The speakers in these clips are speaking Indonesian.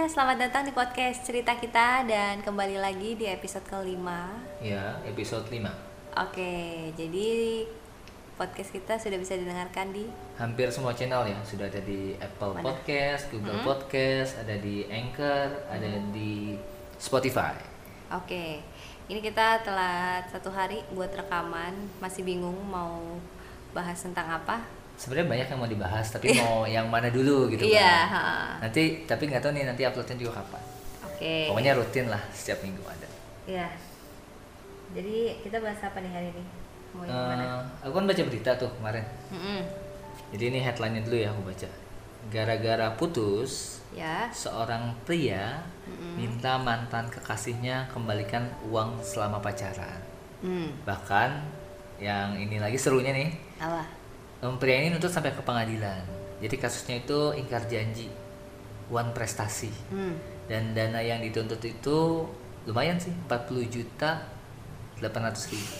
Selamat datang di podcast cerita kita dan kembali lagi di episode kelima. Ya, episode 5. Oke, jadi podcast kita sudah bisa didengarkan di Hampir semua channel ya, sudah ada di Apple Mana? Podcast, Google Podcast, ada di Anchor, ada di Spotify. Oke, ini kita telat satu hari buat rekaman, masih bingung mau bahas tentang apa? Sebenarnya banyak yang mau dibahas, tapi mau yang mana dulu gitu Iya, kan. ha. Nanti tapi nggak tahu nih nanti uploadnya juga kapan. Oke. Pokoknya rutin lah setiap minggu ada. Iya. Jadi kita bahas apa nih hari ini? Mau yang mana? Eh, aku kan baca berita tuh kemarin. Mm-mm. Jadi ini headline-nya dulu ya aku baca. Gara-gara putus, Ya. seorang pria minta mantan kekasihnya kembalikan uang selama pacaran. Hmm. Bahkan yang ini lagi serunya nih, Apa? Pria ini nuntut sampai ke pengadilan. Jadi kasusnya itu ingkar janji, uang prestasi. Hmm. Dan dana yang dituntut itu lumayan sih, 40 juta 800 ribu.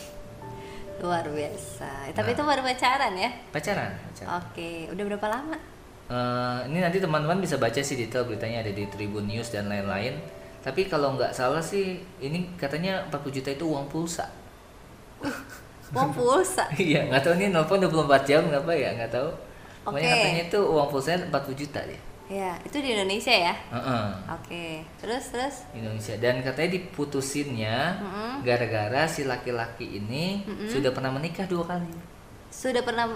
Luar biasa. Eh, Tapi Nah. itu baru pacaran ya? Pacaran. pacaran. Oke, udah berapa lama? Eh, ini nanti teman-teman bisa baca sih detail beritanya ada di Tribun News dan lain-lain. Tapi kalau nggak salah sih, ini katanya 40 juta itu uang pulsa. Uang pulsa. Iya, nggak tahu nih nelfon 24 jam apa ya, nggak tahu. Pokoknya Oke. katanya itu uang pulsanya 40 juta deh. Ya, itu di Indonesia ya? Heeh. Oke. Terus terus? Indonesia dan katanya diputusinnya gara-gara si laki-laki ini sudah pernah menikah dua kali Sudah pernah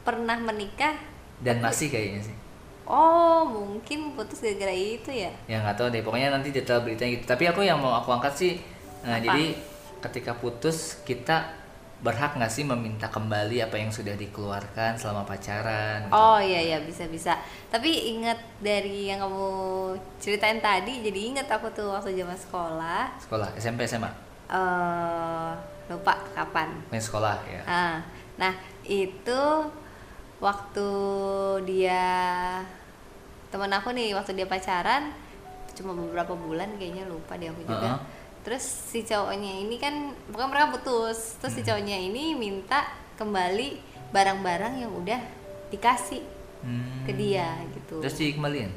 pernah menikah? dan masih kayaknya sih. Oh, mungkin putus gara-gara itu ya? Ya nggak tahu deh, pokoknya nanti detail beritanya gitu. Tapi aku yang mau aku angkat sih, nah Apa? jadi ketika putus kita berhak nggak sih meminta kembali apa yang sudah dikeluarkan selama pacaran? gitu. Oh iya iya bisa bisa. Tapi ingat dari yang kamu ceritain tadi, jadi ingat aku tuh waktu zaman sekolah. Sekolah SMP SMA, eh lupa kapan. main sekolah ya. Ah, nah itu waktu dia temen aku nih waktu dia pacaran cuma beberapa bulan kayaknya lupa deh aku juga. Heeh. Terus si cowoknya ini kan bukan mereka putus. Terus si Hmm. cowoknya ini minta kembali barang-barang yang udah dikasih Hmm. ke dia gitu. Terus dikembaliin?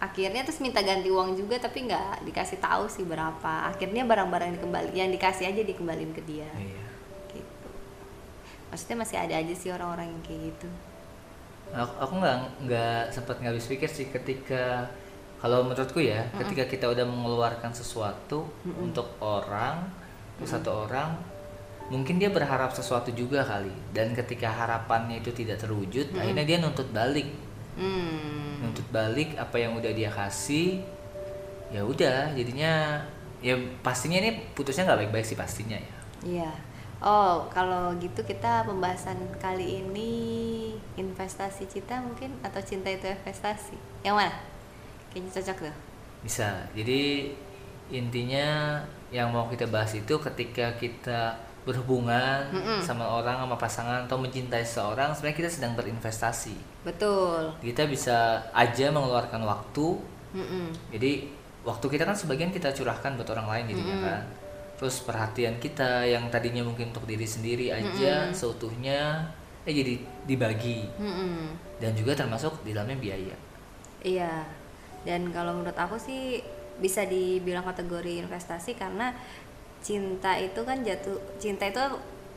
Akhirnya terus minta ganti uang juga tapi nggak dikasih tahu sih berapa. Akhirnya barang-barang dikembali yang dikasih aja dikembaliin ke dia Iya. gitu maksudnya masih ada aja sih orang-orang yang kayak gitu Aku, aku nggak nggak sempat nggak habis pikir sih ketika kalau menurutku ya ketika kita udah mengeluarkan sesuatu untuk orang untuk satu orang mungkin dia berharap sesuatu juga kali. Dan ketika harapannya itu tidak terwujud akhirnya dia nuntut balik. Hmm. Nuntut balik apa yang udah dia kasih ya udah jadinya ya pastinya ini putusnya nggak baik-baik sih pastinya ya. Iya. Oh kalau gitu kita pembahasan kali ini investasi cinta mungkin atau cinta itu investasi? Yang mana kayaknya cocok tuh Bisa. Jadi intinya yang mau kita bahas itu ketika kita berhubungan Mm-mm. sama orang sama pasangan atau mencintai seseorang sebenarnya kita sedang berinvestasi. betul Kita bisa aja mengeluarkan waktu. Mm-mm. Jadi waktu kita kan sebagian kita curahkan buat orang lain jadinya kan. Terus perhatian kita yang tadinya mungkin untuk diri sendiri aja seutuhnya eh jadi dibagi Mm-mm. dan juga termasuk di dalamnya biaya. iya dan kalau menurut aku sih bisa dibilang kategori investasi karena cinta itu kan jatuh cinta itu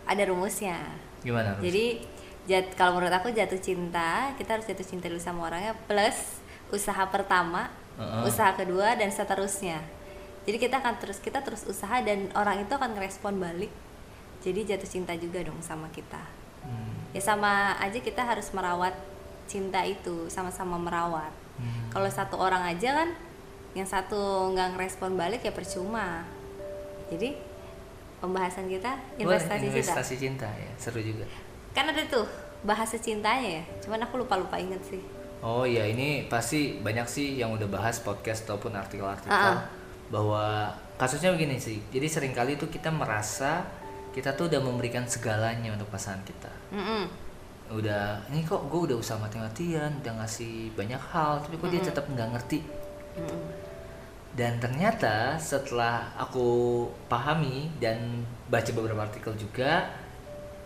ada rumusnya Gimana? Rus? Jadi jat, kalau menurut aku jatuh cinta, kita harus jatuh cinta dulu sama orangnya plus usaha pertama, Heeh. usaha kedua dan seterusnya. Jadi kita akan terus kita terus usaha dan orang itu akan ngerespon balik. Jadi jatuh cinta juga dong sama kita. Hmm. Ya sama aja kita harus merawat cinta itu, sama-sama merawat. Hmm. Kalau satu orang aja kan yang satu nggak ngerespon balik ya percuma. Jadi pembahasan kita Boleh, investasi cinta investasi cinta ya seru juga kan ada tuh bahasa cintanya ya cuman aku lupa lupa inget sih oh iya ini pasti banyak sih yang udah bahas podcast ataupun artikel-artikel Ah. bahwa kasusnya begini sih jadi sering kali tuh kita merasa kita tuh udah memberikan segalanya untuk pasangan kita Mm-mm. Udah ini kok gue udah usaha mati-matian udah ngasih banyak hal tapi kok dia tetap nggak ngerti. Mm-mm. dan ternyata setelah aku pahami dan baca beberapa artikel juga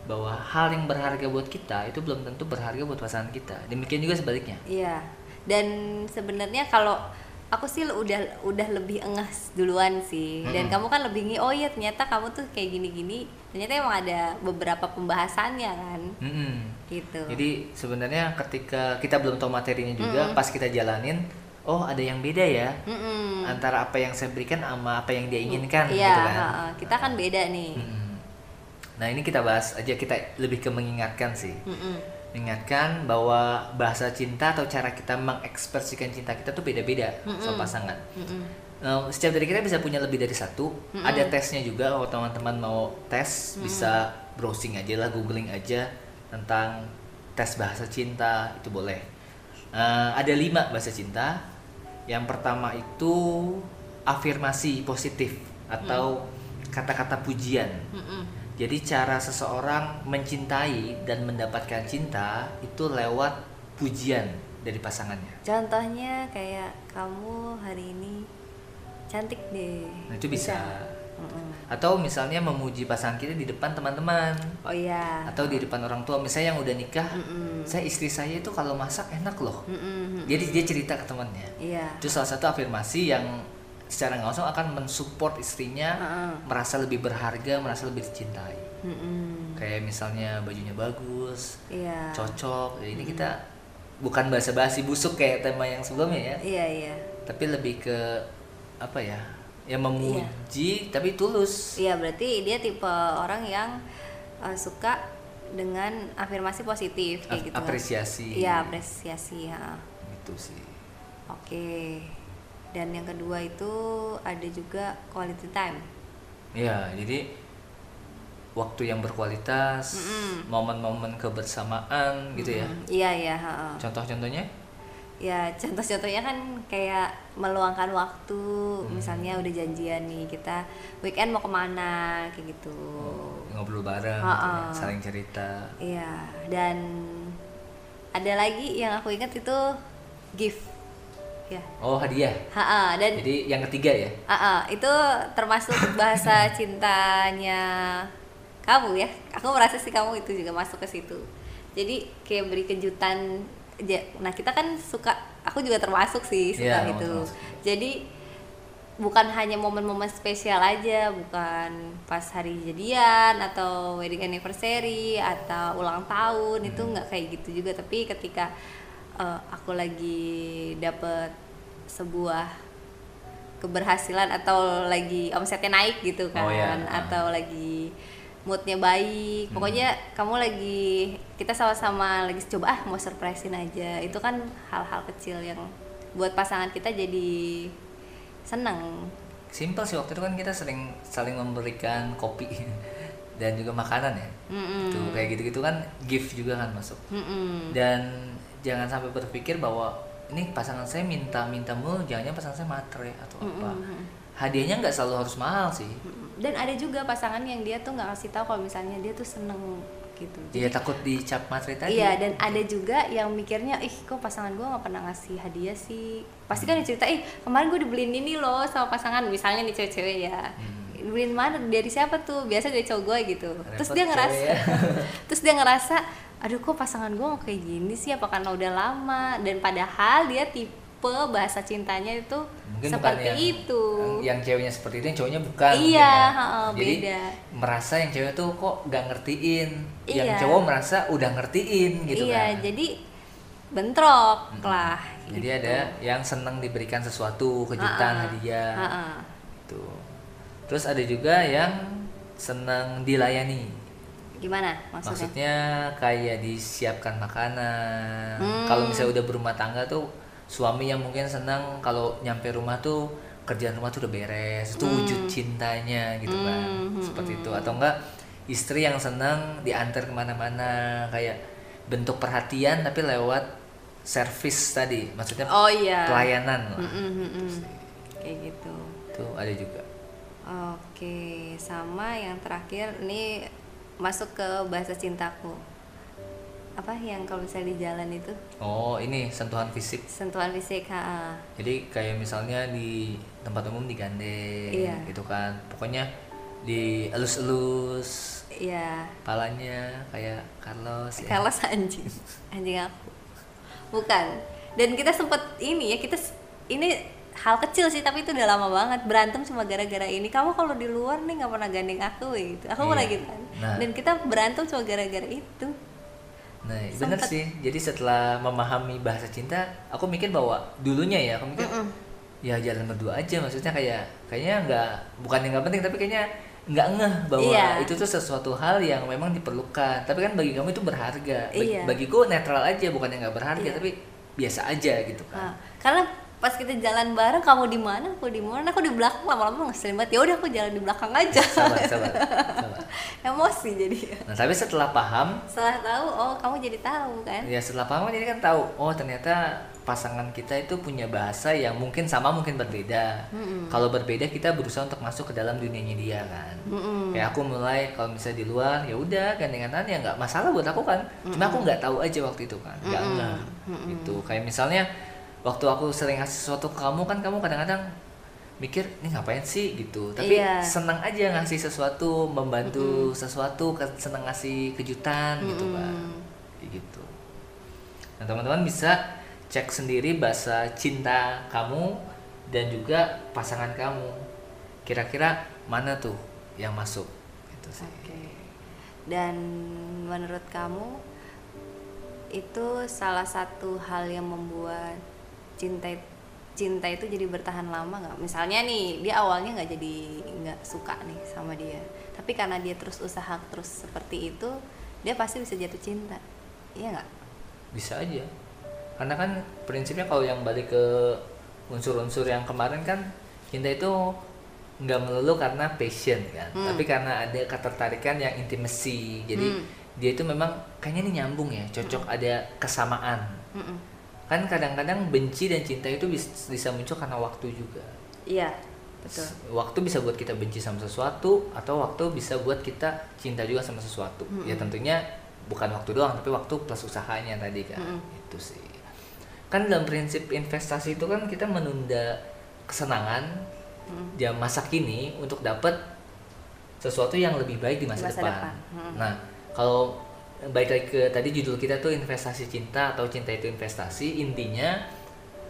bahwa hal yang berharga buat kita itu belum tentu berharga buat pasangan kita. Demikian juga sebaliknya. Iya. Dan sebenarnya kalau aku sih udah udah lebih engah duluan sih dan Mm-mm. kamu kan lebih ngi oh iya ternyata kamu tuh kayak gini-gini ternyata emang ada beberapa pembahasannya kan Mm-mm. gitu Jadi sebenarnya ketika kita belum tahu materinya juga, pas kita jalanin, oh ada yang beda ya Mm-mm. antara apa yang saya berikan sama apa yang dia inginkan, iya gitu kan. ha-ha. kita kan beda nih Mm-mm. Nah ini kita bahas aja kita lebih ke mengingatkan sih, Mm-mm. Mengingatkan bahwa bahasa cinta atau cara kita mengekspresikan cinta kita tuh beda-beda soal pasangan. Mm-mm. Eh, setiap dari kita bisa punya lebih dari satu. Ada tesnya juga kalau teman-teman mau tes bisa browsing aja lah, googling aja tentang tes bahasa cinta itu boleh. Eh, ada lima bahasa cinta. Yang pertama itu afirmasi positif atau kata-kata pujian. Mm-mm. Jadi cara seseorang mencintai dan mendapatkan cinta itu lewat pujian dari pasangannya. contohnya kayak kamu hari ini cantik deh Nah, itu bisa. Mm-mm. Atau misalnya memuji pasangan kita di depan teman-teman oh iya atau di depan orang tua. Misalnya yang udah nikah, Mm-mm. saya istri saya itu kalau masak enak loh. Mm-mm. Jadi dia cerita ke temannya. iya Itu salah satu afirmasi yang secara nggak langsung akan mensupport istrinya Heeh. merasa lebih berharga, merasa lebih dicintai. Mm-mm. Kayak misalnya bajunya bagus, iya cocok. Ya, ini kita bukan basa-basi busuk kayak tema yang sebelumnya ya, iya iya tapi lebih ke apa ya? Ya memuji tapi tulus. Iya berarti dia tipe orang yang uh, suka dengan afirmasi positif kayak Ap- gitu. apresiasi. Iya apresiasi ya. Gitu sih. Oke. Dan yang kedua itu ada juga quality time. Ya, jadi waktu yang berkualitas, momen-momen kebersamaan gitu ya. Hmm, Iya iya. Contoh-contohnya? Ya contoh-contohnya kan kayak meluangkan waktu, Hmm. misalnya udah janjian nih kita weekend mau ke mana kayak gitu. ngobrol bareng, gitu ya, saling cerita. Iya, dan ada lagi yang aku ingat itu gift. Ya. Oh, hadiah. Ha dan Jadi yang ketiga ya. ah, ah, itu termasuk bahasa cintanya kamu ya. Aku merasa sih kamu itu juga masuk ke situ. Jadi kayak beri kejutan. Nah kita kan suka, aku juga termasuk sih suka kamu itu. termasuk. Jadi bukan hanya momen-momen spesial aja, bukan pas hari jadian atau wedding anniversary atau ulang tahun itu Hmm. nggak kayak gitu juga. Tapi ketika eh, aku lagi dapet sebuah keberhasilan atau lagi omsetnya naik gitu kan Oh, iya. atau lagi moodnya baik. Pokoknya kamu lagi kita sama-sama lagi coba ah mau surprisein aja. Itu kan hal-hal kecil yang buat pasangan kita jadi seneng. Simpel sih waktu itu kan kita sering saling memberikan kopi dan juga makanan ya. Mm-mm. Tuh kayak gitu-gitu kan gift juga kan masuk. Mm-mm. Dan jangan sampai berpikir bahwa ini pasangan saya minta-minta mulu, jangan pasangan saya matre atau apa. Hadiahnya nggak selalu harus mahal sih. dan ada juga pasangan yang dia tuh nggak kasih tahu kalau misalnya dia tuh seneng gitu Dia takut dicap matre tadi. Iya dan ada juga yang mikirnya ih kok pasangan gue nggak pernah ngasih hadiah sih pasti kan dia cerita ih kemarin gue dibeliin ini loh sama pasangan misalnya nih cewek-cewek ya Hmm. Dibeliin mana dari siapa tuh biasa dari cowok gue gitu terus Repot dia cewek ngerasa ya. terus dia ngerasa aduh kok pasangan gue kayak gini sih apa karena udah lama dan padahal dia tipe bahasa cintanya itu Mungkin seperti yang, itu Yang, yang ceweknya seperti itu, yang cowoknya bukan. Iya, ya. ha-ha, Jadi beda. merasa yang cewek tuh kok nggak ngertiin. Yang Iya. cowok merasa udah ngertiin gitu iya kan. jadi bentrok lah Jadi gitu. ada yang seneng diberikan sesuatu, kejutan, Ha-ha. hadiah. Ha-ha. Gitu. Terus ada juga yang seneng dilayani. gimana maksudnya? Maksudnya kayak disiapkan makanan. Hmm. Kalau misalnya udah berumah tangga tuh suami yang mungkin senang kalau nyampe rumah tuh kerjaan rumah tuh udah beres. Itu wujud cintanya gitu kan. Hmm, hmm, Seperti itu atau enggak istri yang senang diantar ke mana-mana kayak bentuk perhatian tapi lewat servis tadi. Maksudnya Oh iya. pelayanan lah. Mm-mm, mm-mm. Kayak gitu. Itu ada juga. Oke, sama yang terakhir ini masuk ke bahasa cintaku. Apa yang kalau misalnya di jalan itu Oh, ini sentuhan fisik. sentuhan fisik, ha. Jadi kayak misalnya di tempat umum digandeng Iya. gitu kan. Pokoknya di elus-elus Iya. palanya kayak Carlos ya. Carlos anjing, anjing aku. Bukan. Dan kita sempet ini ya kita ini hal kecil sih tapi itu udah lama banget berantem cuma gara-gara ini kamu kalau di luar nih nggak pernah gandeng aku gitu aku Iya. pernah gitu kan Nah. dan kita berantem cuma gara-gara itu Nah, bener Sempet. sih. Jadi setelah memahami bahasa cinta, aku mikir bahwa dulunya ya, aku mikir Mm-mm. ya jalan berdua aja. Maksudnya kayak kayaknya nggak bukan yang nggak penting, tapi kayaknya nggak ngeh bahwa Iya. itu tuh sesuatu hal yang memang diperlukan. Tapi kan bagi kamu itu berharga. Bagi, Iya. Bagiku netral aja, bukan yang nggak berharga, Iya. tapi biasa aja gitu Nah, kan. karena pas kita jalan bareng kamu di mana aku di mana aku di belakang lama-lama ngeselin banget ya udah aku jalan di belakang aja Sabar, sabar, sabar. emosi jadi Nah, tapi setelah paham, setelah tahu oh kamu jadi tahu kan ya setelah paham jadi kan tahu, oh ternyata pasangan kita itu punya bahasa yang mungkin sama mungkin berbeda. Kalau berbeda kita berusaha untuk masuk ke dalam dunianya dia kan. Mm-mm. Kayak aku mulai kalau misalnya di luar ya udah gandengan ya nggak masalah buat aku kan. Cuma aku nggak tahu aja waktu itu kan, nggak Mm-mm. ngeh. Gitu. Kayak misalnya waktu aku sering ngasih sesuatu ke kamu kan kamu kadang-kadang mikir ini ngapain sih? gitu. Tapi Iya. senang aja ngasih sesuatu membantu sesuatu ke- senang ngasih kejutan gitu kan Mm-mm. Kayak gitu. Nah teman-teman bisa cek sendiri bahasa cinta kamu dan juga pasangan kamu. Kira-kira mana tuh yang masuk? Gitu sih. Oke. Dan menurut kamu itu salah satu hal yang membuat cinta cinta itu jadi bertahan lama nggak? Misalnya nih dia awalnya nggak jadi nggak suka nih sama dia, tapi karena dia terus usaha terus seperti itu, dia pasti bisa jatuh cinta, iya nggak? bisa aja karena kan prinsipnya kalau yang balik ke unsur-unsur yang kemarin kan cinta itu nggak melulu karena passion kan Hmm. tapi karena ada ketertarikan yang intimacy jadi Hmm. dia itu memang kayaknya ini nyambung ya cocok ada kesamaan Mm-mm. Kan kadang-kadang benci dan cinta itu bis- bisa muncul karena waktu juga Iya, betul. waktu bisa buat kita benci sama sesuatu atau waktu bisa buat kita cinta juga sama sesuatu ya tentunya bukan waktu doang tapi waktu plus usahanya tadi kan Mm-mm. itu sih kan dalam prinsip investasi itu kan kita menunda kesenangan Mm. jam masa kini untuk dapat sesuatu yang lebih baik di masa, Masa depan. depan. Mm. Nah, kalau baik lagi ke tadi judul kita tuh investasi cinta atau cinta itu investasi, intinya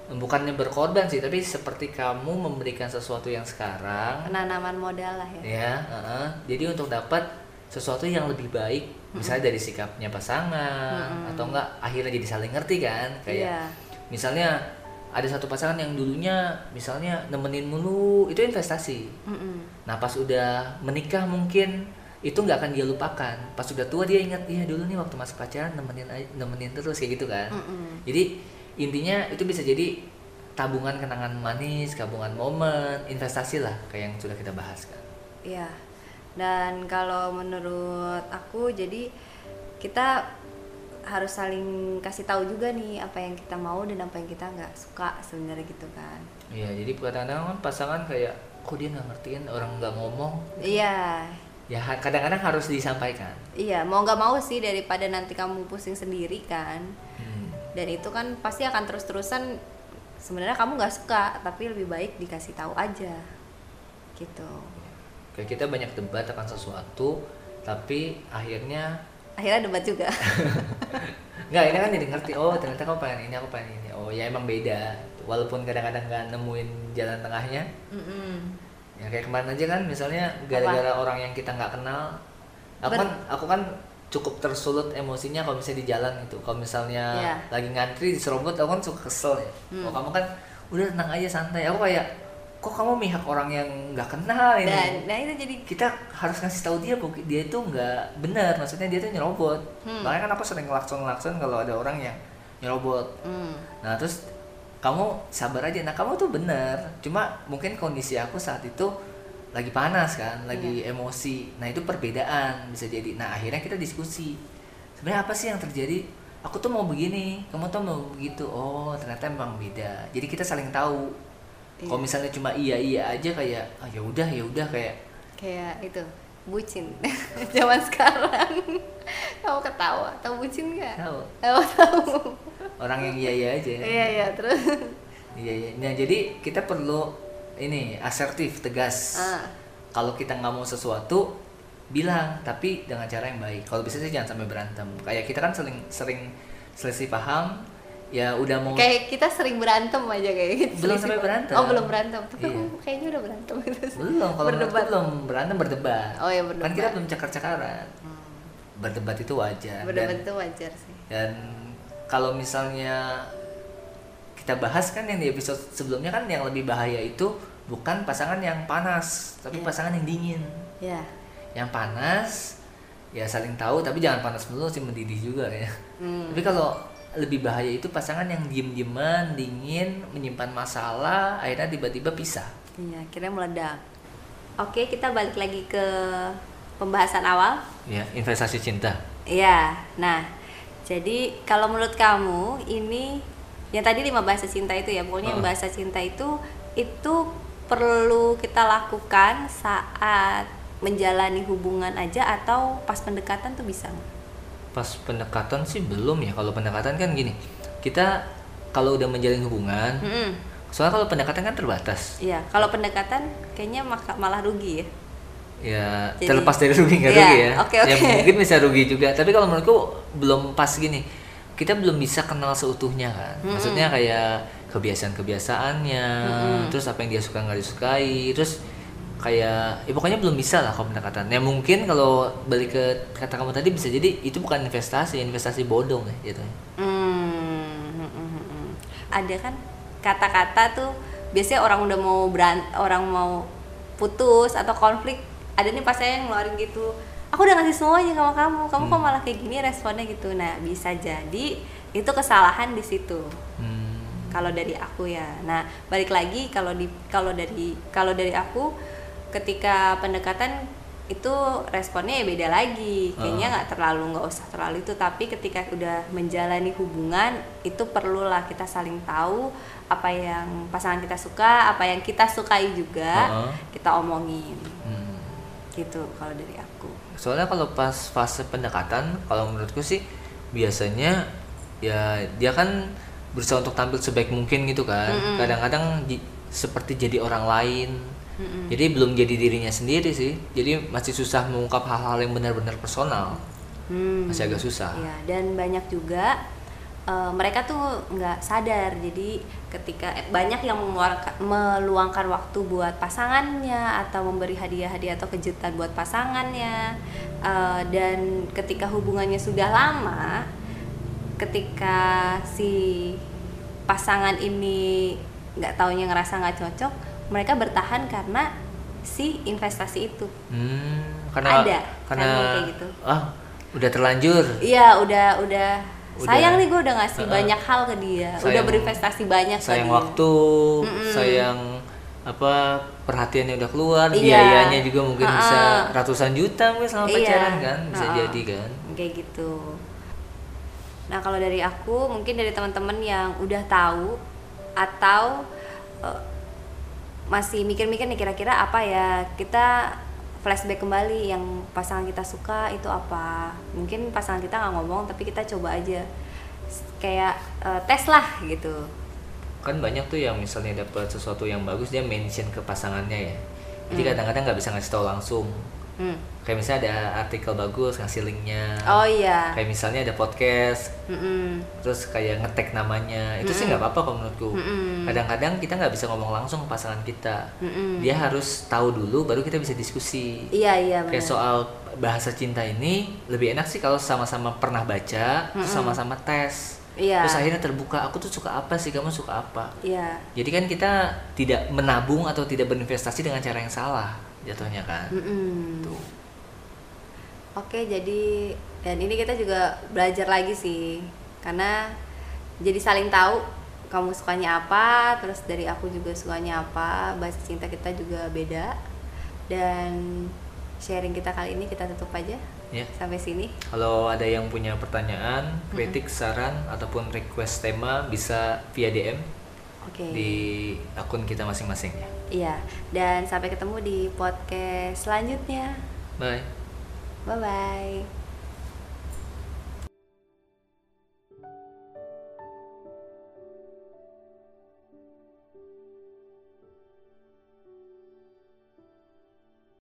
bukannya berkorban sih, tapi seperti kamu memberikan sesuatu yang sekarang, Penanaman modal lah ya. ya, heeh. jadi untuk dapat sesuatu yang lebih baik, misalnya dari sikapnya pasangan Mm-mm. atau enggak akhirnya jadi saling ngerti kan, kayak Iya. misalnya ada satu pasangan yang dulunya misalnya nemenin mulu itu investasi Mm-mm. nah pas udah menikah mungkin itu nggak akan dia lupakan pas udah tua dia ingat iya dulu nih waktu masa pacaran nemenin nemenin terus kayak gitu kan Mm-mm. jadi intinya itu bisa jadi tabungan kenangan manis tabungan momen investasi lah kayak yang sudah kita bahas kan Iya. Dan kalau menurut aku jadi kita harus saling kasih tahu juga nih apa yang kita mau dan apa yang kita nggak suka sebenarnya gitu kan. iya jadi kadang-kadang kan pasangan kayak kok dia nggak ngertiin orang nggak ngomong Iya. Ya kadang-kadang harus disampaikan Iya, mau nggak mau sih daripada nanti kamu pusing sendiri kan. Hmm. Dan itu kan pasti akan terus-terusan sebenarnya kamu nggak suka, tapi lebih baik dikasih tahu aja. Gitu. kayak kita banyak debat akan sesuatu tapi akhirnya Akhirnya debat juga. nggak ini kan jadi ngerti oh ternyata kamu pengen ini aku pengen ini oh ya emang beda walaupun kadang-kadang nggak nemuin jalan tengahnya Mm-mm. Ya kayak kemarin aja kan misalnya gara-gara orang yang kita nggak kenal aku Ber- kan aku kan cukup tersulut emosinya kalau misalnya di jalan gitu. Kalau misalnya Iya. lagi ngantri diserobot aku kan suka kesel ya. Hmm. oh kamu kan udah tenang aja santai. Aku kayak kok kamu mihak orang yang nggak kenal ini? Dan nah itu jadi kita harus ngasih tahu dia bahwa dia itu nggak benar. Maksudnya dia tuh nyerobot. Hmm. makanya kan aku sering ngelakson ngelakson kalau ada orang yang nyerobot. Hmm, nah terus kamu sabar aja. Nah kamu tuh benar cuma mungkin kondisi aku saat itu lagi panas kan lagi emosi. Nah itu perbedaan bisa jadi. Nah akhirnya kita diskusi. Sebenarnya apa sih yang terjadi? Aku tuh mau begini kamu tuh mau begitu. Oh ternyata emang beda. Jadi kita saling tahu. Iya. kalau misalnya cuma iya iya aja kayak ah ya udah ya udah kayak kayak itu bucin. Zaman sekarang. Kamu ketawa tahu bucin nggak? Tahu. Tahu tahu. Orang yang iya iya aja. Iya iya terus. Iya iya. Nah jadi kita perlu ini asertif tegas. Ah. Kalau kita nggak mau sesuatu bilang tapi dengan cara yang baik. Kalau bisa sih jangan sampai berantem. Kayak kita kan sering sering selisih paham ya udah mau kayak kita sering berantem aja kayak gitu Belum sampai berantem. oh belum berantem. Tapi Iya. aku kayaknya udah berantem gitu belum kalau berdebat. belum. Berantem berdebat. Oh, kan berdebat. kita belum cakar-cakaran. Berdebat itu wajar. Berdebat dan, itu wajar sih. dan kalau misalnya kita bahas kan yang di episode sebelumnya kan yang lebih bahaya itu bukan pasangan yang panas tapi Iya. pasangan yang dingin. Ya yang panas ya saling tahu tapi jangan panas melulu sih mendidih juga ya. Hmm. tapi kalau lebih bahaya itu pasangan yang diem-dieman dingin menyimpan masalah akhirnya tiba-tiba pisah iya akhirnya meledak oke kita balik lagi ke pembahasan awal ya investasi cinta Iya, nah jadi kalau menurut kamu ini yang tadi lima bahasa cinta itu ya pokoknya Heeh. bahasa cinta itu itu perlu kita lakukan saat menjalani hubungan aja atau pas pendekatan tuh bisa nggak? Pas pendekatan sih belum ya. Kalau pendekatan kan gini kita kalau udah menjalin hubungan Mm-mm. soalnya kalau pendekatan kan terbatas. Iya, kalau pendekatan kayaknya maka- malah rugi ya. ya Jadi- terlepas dari rugi nggak Iya, rugi ya. oke, ya oke. mungkin bisa rugi juga. Tapi kalau menurutku belum pas gini. Kita belum bisa kenal seutuhnya kan. Maksudnya kayak kebiasaan-kebiasaannya terus apa yang dia suka nggak disukai terus kayak ya pokoknya belum bisa lah kalau pendekatan. Ya mungkin kalau balik ke kata kamu tadi bisa jadi itu bukan investasi investasi bodong ya gitu. Hmm, hmm, hmm, hmm. Ada kan kata-kata tuh biasanya orang udah mau beran orang mau putus atau konflik ada nih pas saya yang ngeluarin gitu aku udah ngasih semuanya sama kamu kamu kok malah kayak gini responnya gitu. Nah bisa jadi itu kesalahan di situ. Hmm. kalau dari aku ya. Nah balik lagi kalau di kalau dari kalau dari aku ketika pendekatan itu responnya ya beda lagi. Kayaknya nggak terlalu nggak usah terlalu itu. Tapi ketika udah menjalani hubungan itu perlulah kita saling tahu apa yang pasangan kita suka apa yang kita sukai juga Heeh. kita omongin. Hmm. gitu kalau dari aku. Soalnya kalau pas fase pendekatan kalau menurutku sih biasanya ya dia kan berusaha untuk tampil sebaik mungkin gitu kan. Kadang-kadang ji- seperti jadi orang lain jadi belum jadi dirinya sendiri sih jadi masih susah mengungkap hal-hal yang benar-benar personal Hmm. masih agak susah Iya, dan banyak juga eh, mereka tuh nggak sadar. Jadi ketika eh, banyak yang meluangkan waktu buat pasangannya atau memberi hadiah-hadiah atau kejutan buat pasangannya. Eh, dan ketika hubungannya sudah lama, ketika si pasangan ini nggak taunya ngerasa nggak cocok, mereka bertahan karena si investasi itu. Hmm, karena Ada, karena kan kayak gitu. ah udah terlanjur Iya, udah udah, Udah. sayang nih gue udah ngasih Heeh. banyak hal ke dia, udah Sayang- berinvestasi banyak ke sayang dia. waktu sayang apa perhatiannya udah keluar Iya. biayanya juga mungkin Ha-ha. bisa ratusan juta mungkin selama Iya. pacaran kan bisa Ha-ha. jadi kan Kayak gitu. Nah kalau dari aku mungkin dari teman-teman yang udah tahu atau eh, masih mikir-mikir nih kira-kira apa ya kita flashback kembali yang pasangan kita suka itu apa. Mungkin pasangan kita nggak ngomong tapi kita coba aja. Kayak eh, tes lah gitu. Kan banyak tuh yang misalnya dapat sesuatu yang bagus dia mention ke pasangannya ya. Jadi kadang-kadang nggak bisa ngasih tahu langsung Hmm. kayak misalnya ada artikel bagus ngasih linknya. Oh iya. Kayak misalnya ada podcast. Mm-mm. terus kayak ngetek namanya. Itu sih nggak apa-apa kalau menurutku. Mm-mm. kadang-kadang kita nggak bisa ngomong langsung ke pasangan kita. Mm-mm. dia harus tahu dulu baru kita bisa diskusi. Iya iya kayak benar. soal bahasa cinta ini lebih enak sih kalau sama-sama pernah baca terus sama-sama tes. Iya. terus akhirnya terbuka aku tuh suka apa sih? Kamu suka apa? Iya. Jadi kan kita tidak menabung atau tidak berinvestasi dengan cara yang salah jatuhnya kan. Tuh. Oke, jadi dan ini kita juga belajar lagi sih, karena jadi saling tahu kamu sukanya apa, terus dari aku juga sukanya apa, bahasa cinta kita juga beda, dan sharing kita kali ini kita tutup aja. Ya. Sampai sini. kalau ada yang punya pertanyaan kritik saran ataupun request tema bisa via DM Oke. di akun kita masing-masing ya Iya, dan sampai ketemu di podcast selanjutnya. bye Bye bye.